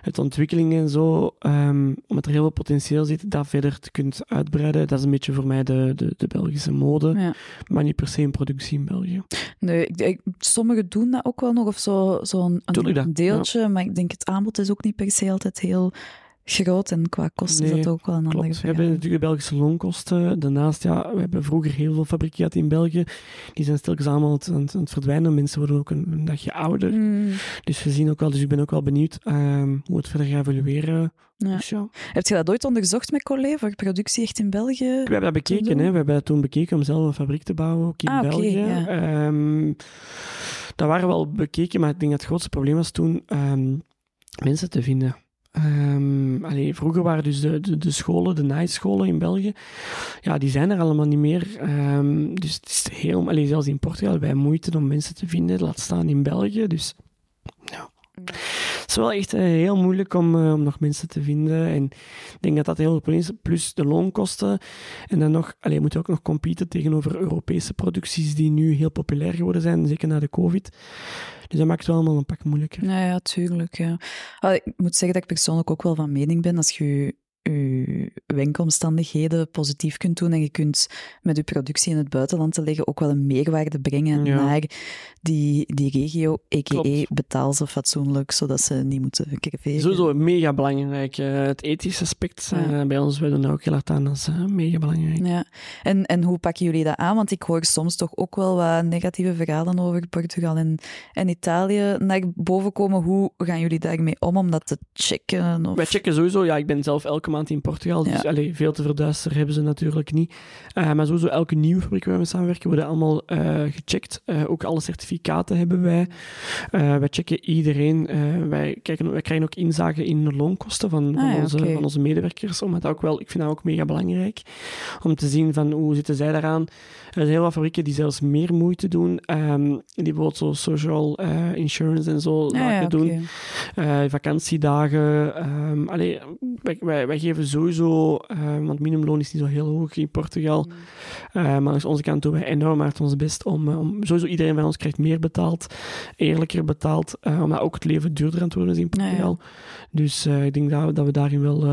het ontwikkeling en zo, ehm, omdat er heel veel potentieel zit, dat verder te kunt uitbreiden. Dat is een beetje voor mij de, de, de Belgische mode, Ja. maar niet per se een productie in België. Nee, ik, ik- sommigen doen dat ook wel nog, of zo- zo'n een deeltje, maar ik denk het aanbod is ook niet per se altijd heel groot en qua kosten is dat ook wel een andere Klopt, we hebben natuurlijk de Belgische loonkosten. Daarnaast, ja, we hebben vroeger heel veel fabrieken gehad in België. Die zijn stilletjes allemaal aan het, aan verdwijnen. Mensen worden ook een, een dagje ouder. Mm, Dus we zien ook wel, dus ik ben ook wel benieuwd ehm, hoe het verder gaat evolueren. ja. Dus ja. Heb je dat ooit onderzocht met collega voor productie echt in België? We hebben dat bekeken, hè. we hebben dat toen bekeken om zelf een fabriek te bouwen, ook in Ah, België. ja. Ehm, dat waren wel bekeken, maar ik denk dat het grootste probleem was toen ehm, mensen te vinden. Allee, vroeger waren dus de, de, de scholen, de naaischolen in België, ja, die zijn er allemaal niet meer. Ehm, dus het is heel, allee, zelfs in Portugal wij moeite om mensen te vinden, laat staan in België. Dus ja. Het is wel echt eh, heel moeilijk om, eh, om nog mensen te vinden. En ik denk dat dat heel veel is. Plus de loonkosten. En dan nog, allee, moet je ook nog competen tegenover Europese producties die nu heel populair geworden zijn, zeker na de COVID. Dus dat maakt het wel allemaal een pak moeilijker. Ja, ja, tuurlijk. Ja. Ik moet zeggen dat ik persoonlijk ook wel van mening ben. Als je je wenkomstandigheden positief kunt doen en je kunt met je productie in het buitenland te leggen ook wel een meerwaarde brengen Ja. naar die, die regio, a.k.a. Betaal ze fatsoenlijk, zodat ze niet moeten creveren. Sowieso mega belangrijk. eh, het ethische aspect eh, Ja. bij ons, wij doen daar ook heel hard aan. Dat is eh, mega belangrijk. Ja, en, en hoe pakken jullie dat aan? Want ik hoor soms toch ook wel wat negatieve verhalen over Portugal en, en Italië naar boven komen. Hoe gaan jullie daarmee om om dat te checken? Of... Wij checken sowieso, ja, ik ben zelf elke maand in Portugal, dus Ja. veel te verduisteren hebben ze natuurlijk niet. Eh, maar sowieso elke nieuwe fabriek waar we samenwerken, worden allemaal eh, gecheckt. Eh, ook alle certificaten hebben wij. Wij checken iedereen. Wij, kijken, wij krijgen ook inzage in de loonkosten van, van, Ah ja, onze, van onze medewerkers. Omdat dat ook wel, ik vind dat ook mega belangrijk. Om te zien van hoe zitten zij daaraan. Er zijn heel wat fabrieken die zelfs meer moeite doen. Ehm, die bijvoorbeeld zo social eh, insurance en zo Ja, zaken ja, doen. Eh, vakantiedagen. ehm allee, wij, wij, wij geven sowieso, ehm, want minimumloon is niet zo heel hoog in Portugal. Mm. Eh, maar langs onze kant doen wij enorm hard ons best om, om sowieso iedereen van ons krijgt meer betaald, eerlijker betaald, omdat ook het leven duurder aan het worden is in ja. Portugal. Dus ik denk dat, dat we daarin wel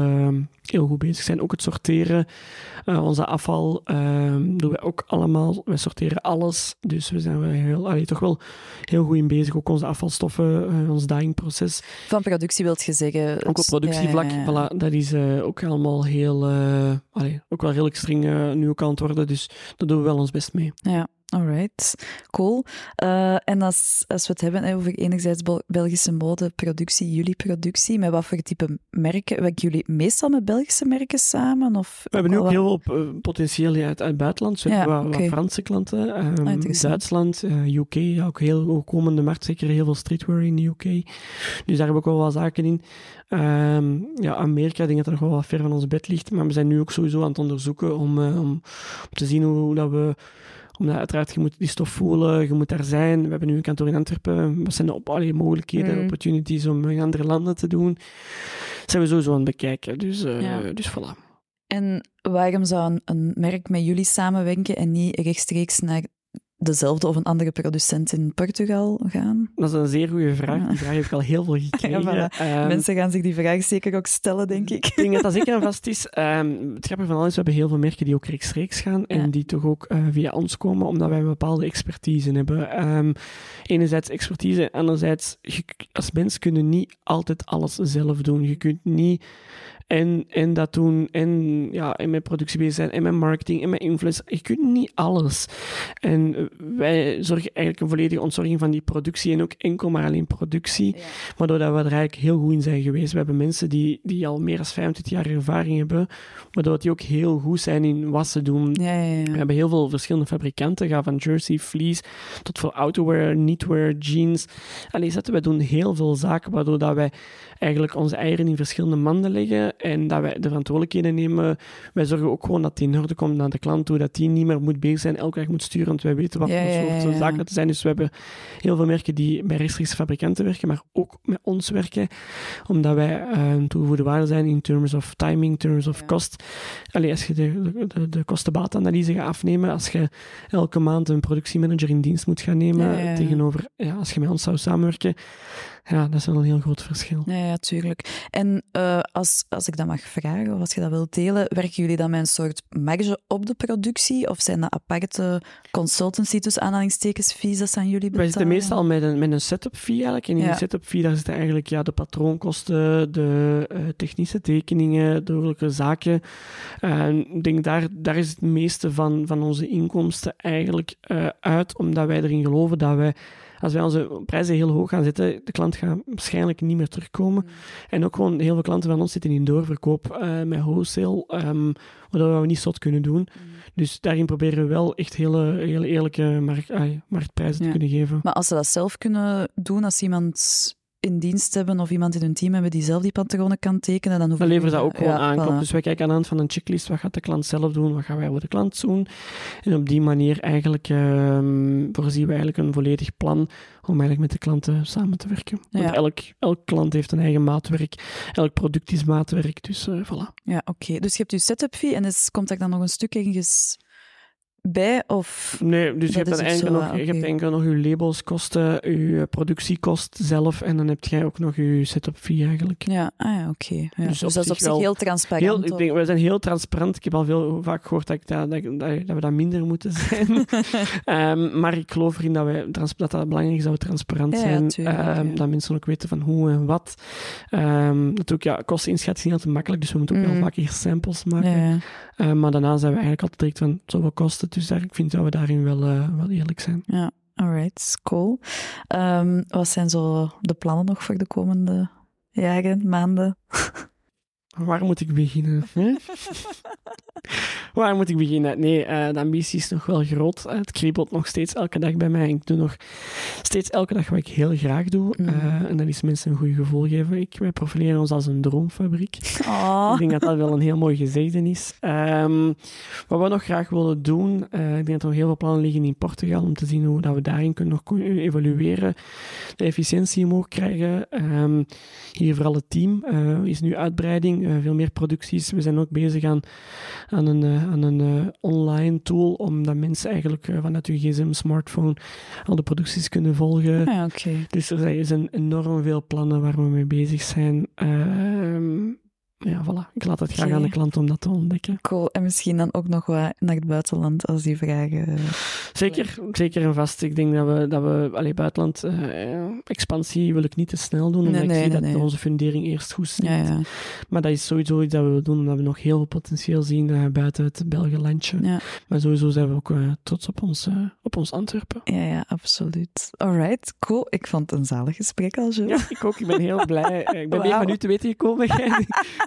heel goed bezig zijn. Ook het sorteren, onze afval doen wij ook allemaal. Wij sorteren alles, dus we zijn wel heel, allee, toch wel heel goed in bezig. Ook onze afvalstoffen, eh, ons dyingproces. Van productie wilt je zeggen? Ook op productievlak, Ja, ja, ja. Voilà, dat is eh, ook allemaal heel, eh, allee, ook wel redelijk streng nu ook aan het worden. Dus daar doen we wel ons best mee. Ja, alright. Cool. Eh, en als, als we het hebben over enerzijds Bel- Belgische mode, productie, jullie productie, met wat voor type merken? Werken jullie meestal met Belgische merken samen? Of We hebben nu ook heel veel eh, potentieel uit, uit het buitenland. Ja, hebben wat. Franse klanten, ehm, Ah. Duitsland, eh, UK, ja, ook heel ook komende markt. Zeker heel veel streetwear in de UK. Dus daar hebben we ook wel wat zaken in. Ehm, ja, Amerika, ik denk dat dat nog wel wat ver van ons bed ligt. Maar we zijn nu ook sowieso aan het onderzoeken om, eh, om, om te zien hoe, dat we omdat uiteraard, je moet die stof voelen, je moet daar zijn. We hebben nu een kantoor in Antwerpen. Wat zijn de op, allee, mogelijkheden, Mm. opportunities om in andere landen te doen? Dat zijn we sowieso aan het bekijken. Dus, Ja. dus voilà. En waarom zou een, een merk met jullie samenwerken en niet rechtstreeks naar dezelfde of een andere producent in Portugal gaan? Dat is een zeer goede vraag. Die vraag heb ik al heel veel [LAUGHS] gekregen. Ja, voilà. Ehm, Mensen gaan zich die vraag zeker ook stellen, denk ik. Ik denk dat dat zeker en vast is. Ehm, het grappige van alles, we hebben heel veel merken die ook rechtstreeks gaan en die toch ook eh, via ons komen, omdat wij een bepaalde expertise hebben. Ehm, enerzijds expertise, anderzijds, je, als mens kunnen niet altijd alles zelf doen. Je kunt niet en, en dat doen, en, ja, en met productie bezig zijn, en met marketing, en met influence. Je kunt niet alles. En eh, wij zorgen eigenlijk een volledige ontzorging van die productie, en ook enkel maar alleen productie. Waardoor dat we er eigenlijk heel goed in zijn geweest. We hebben mensen die, die al meer dan 25 jaar ervaring hebben, waardoor die ook heel goed zijn in wat ze doen. Ja, ja. We hebben heel veel verschillende fabrikanten, gaan van jersey, fleece, tot voor outerwear, knitwear, jeans. Allee, zetten, wij doen heel veel zaken, waardoor dat wij eigenlijk onze eieren in verschillende manden leggen en dat wij de verantwoordelijkheden nemen. Wij zorgen ook gewoon dat die in orde komt naar de klant toe, dat die niet meer moet bezig zijn, elke dag moet sturen, want wij weten wat voor ja, soort ja, ja. zaken het zijn. Dus we hebben heel veel merken die bij rechtstreeks fabrikanten werken, maar ook met ons werken, omdat wij een toegevoegde waarde zijn in terms of timing, in terms of cost. Allee, als je de, de, de, kostenbaatanalyse gaat afnemen, als je elke maand een productiemanager in dienst moet gaan nemen, tegenover ja, als je met ons zou samenwerken, ja, dat is wel een heel groot verschil. Ja, ja, tuurlijk. En eh, als, als ik dat mag vragen, of als je dat wilt delen, werken jullie dan met een soort marge op de productie? Of zijn dat aparte consultancy, tussen aanhalingstekens, fees, dat zijn jullie Wij betalen? zitten meestal met een, met een setup fee eigenlijk. En in Ja. die setup fee daar zitten eigenlijk ja, de patroonkosten, de eh, technische tekeningen, dergelijke zaken. En ik denk daar, daar is het meeste van, van onze inkomsten eigenlijk eh, uit, omdat wij erin geloven dat wij, als wij onze prijzen heel hoog gaan zetten, de klant gaat waarschijnlijk niet meer terugkomen. Mm. En ook gewoon heel veel klanten van ons zitten in doorverkoop eh, met wholesale, ehm, waardoor we niet zot kunnen doen. Mm. Dus daarin proberen we wel echt hele, hele eerlijke markt, marktprijzen Ja. te kunnen geven. Maar als ze dat zelf kunnen doen, als iemand in dienst hebben of iemand in hun team hebben die zelf die patronen kan tekenen, dan hoeven Dan leveren dat ook gewoon ja, aan. voilà. Dus wij kijken aan de hand van een checklist, wat gaat de klant zelf doen, wat gaan wij voor de klant doen. En op die manier eigenlijk ehm, voorzien we eigenlijk een volledig plan om eigenlijk met de klanten samen te werken. Want Ja. elk, elk klant heeft een eigen maatwerk, elk product is maatwerk, dus eh voilà. Ja, oké. Dus je hebt je setup fee en is, komt daar dan nog een stuk ergens bij? Of... Nee, dus je hebt, dan zo, nog, je hebt enkel nog je labelskosten, je productiekost zelf en dan heb jij ook nog je setup fee eigenlijk. Ja, ah ja, oké. Ja. Dus, Dus dat is op zich wel heel transparant. Heel, ik denk, we zijn heel transparant. Ik heb al veel vaak gehoord dat, ik dat, dat, dat, dat we dat minder moeten [LAUGHS] zijn. [LAUGHS] Ehm, maar ik geloof erin dat, wij, dat dat belangrijk is dat we transparant Ja, zijn. tuurlijk, Ehm. Dat mensen ook weten van hoe en wat. Ehm, natuurlijk, ja, kosteninschatting is niet altijd makkelijk, dus we moeten ook wel vaak eerst samples maken. maar daarna zijn we eigenlijk altijd direct van, zoveel kosten. Dus daar, ik vind dat we daarin wel, eh, wel eerlijk zijn. Ja, alright, cool. Ehm, wat zijn zo de plannen nog voor de komende jaren, maanden? [LAUGHS] Waar moet ik beginnen? hè? [LAUGHS] Waar moet ik beginnen? Nee, eh, de ambitie is nog wel groot. Eh, het kriebelt nog steeds elke dag bij mij. Ik doe nog steeds elke dag wat ik heel graag doe. Mhm. Eh, en dat is mensen een goed gevoel geven. Ik, wij profileren ons als een droomfabriek. Oh. Ik denk dat dat wel een heel mooi gezegde is. Ehm, wat we nog graag willen doen, ik denk dat er nog heel veel plannen liggen in Portugal om te zien hoe dat we daarin kunnen nog evalueren, de efficiëntie omhoog krijgen. Ehm, hier vooral het team is nu uitbreiding, veel meer producties. We zijn ook bezig aan, aan een, eh, aan een eh, online tool, omdat mensen eigenlijk eh, vanuit hun gsm, smartphone al de producties kunnen volgen. Ja, oké. Dus er zijn enorm veel plannen waar we mee bezig zijn. Ehm, ja, voilà. Ik laat het graag aan de klant om dat te ontdekken. Cool. En misschien dan ook nog wat naar het buitenland als die vragen. eh, Zeker, zeker en vast. Ik denk dat we, dat we allee, buitenland, eh, expansie wil ik niet te snel doen, omdat Nee, ik zie nee, dat onze fundering eerst goed zit. Ja, ja. Maar dat is sowieso iets dat we willen doen, omdat we nog heel veel potentieel zien eh, buiten het Belgenlandje. Ja. Maar sowieso zijn we ook trots op ons, op ons Antwerpen. Ja, ja, absoluut. Alright, cool. Ik vond het een zalig gesprek al, Jo. Ja, ik ook. Ik ben heel blij. [LAUGHS] Ik ben meer Wauw. van u te weten gekomen. [LAUGHS]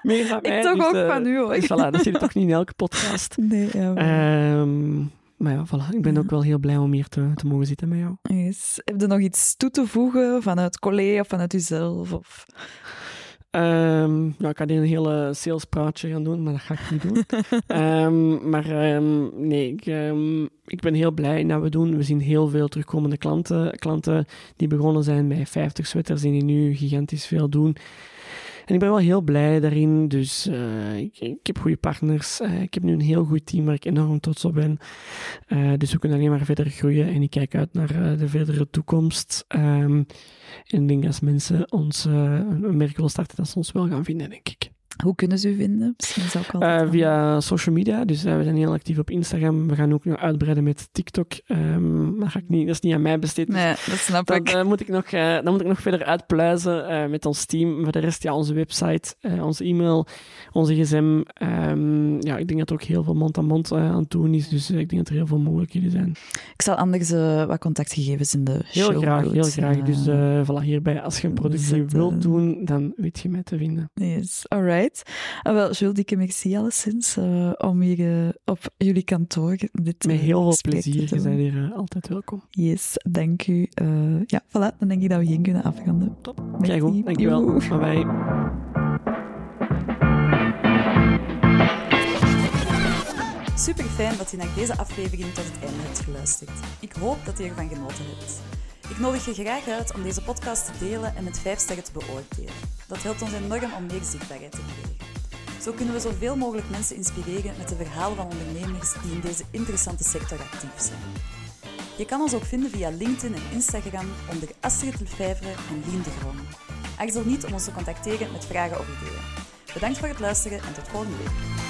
jij [LAUGHS] meer van mij. Ik toch dus, ook eh, van u, hoor. Dus voilà, dat zit toch niet in elke podcast. [LAUGHS] Nee, ja. maar- Ehm, maar ja, voilà. Ik ben Ja. ook wel heel blij om hier te, te mogen zitten met jou. Yes. Heb je nog iets toe te voegen vanuit collega of vanuit uzelf? Of... Ja, ik had hier een hele salespraatje gaan doen, maar dat ga ik niet doen. [LAUGHS] Ehm, maar nee, ik, ik ben heel blij dat we doen. We zien heel veel terugkomende klanten. Klanten die begonnen zijn bij 50 sweaters en die nu gigantisch veel doen. En ik ben wel heel blij daarin. Dus uh, ik, heb goede partners. Uh, ik heb nu een heel goed team waar ik enorm trots op ben. Uh, dus we kunnen alleen maar verder groeien. En ik kijk uit naar de verdere toekomst. Um, en ik denk als mensen ons een merk willen starten, dat ze ons wel gaan vinden, denk ik. Hoe kunnen ze u vinden? Uh, via social media. Dus uh, we zijn heel actief op Instagram. We gaan ook nog uitbreiden met TikTok. Um, dat, ga ik niet, dat is niet aan mij besteed. Dus nee, dat snap dat, ik. Uh, moet ik nog, dan moet ik nog verder uitpluizen met ons team. Voor de rest, ja, onze website, onze e-mail, onze gsm. Um, ehm, ja, ik denk dat er ook heel veel mond-aan-mond -mond, aan het doen is. Dus ik denk dat er heel veel mogelijkheden zijn. Ik zal anders wat contactgegevens in de heel show graag, Heel graag. Dus voilà, hierbij, als je een productie wilt doen, dan weet je mij te vinden. Yes, alright. Ah, wel, Jules, dikke merci alleszins uh, om hier uh, op jullie kantoor dit Met heel veel plezier, je bent hier uh, altijd welkom. Yes, dank u. ja, voilà, dan denk ik dat we hier kunnen afronden. Top. Kijk goed, dankjewel. Bye bye. Super fijn dat je naar deze aflevering tot het einde hebt geluisterd. Ik hoop dat je ervan genoten hebt. Ik nodig je graag uit om deze podcast te delen en met 5 sterren te beoordelen. Dat helpt ons enorm om meer zichtbaarheid te krijgen. Zo kunnen we zoveel mogelijk mensen inspireren met de verhalen van ondernemers die in deze interessante sector actief zijn. Je kan ons ook vinden via LinkedIn en Instagram onder Astrid Lefevre en Lien de. Aarzel niet om ons te contacteren met vragen of ideeën. Bedankt voor het luisteren en tot volgende week.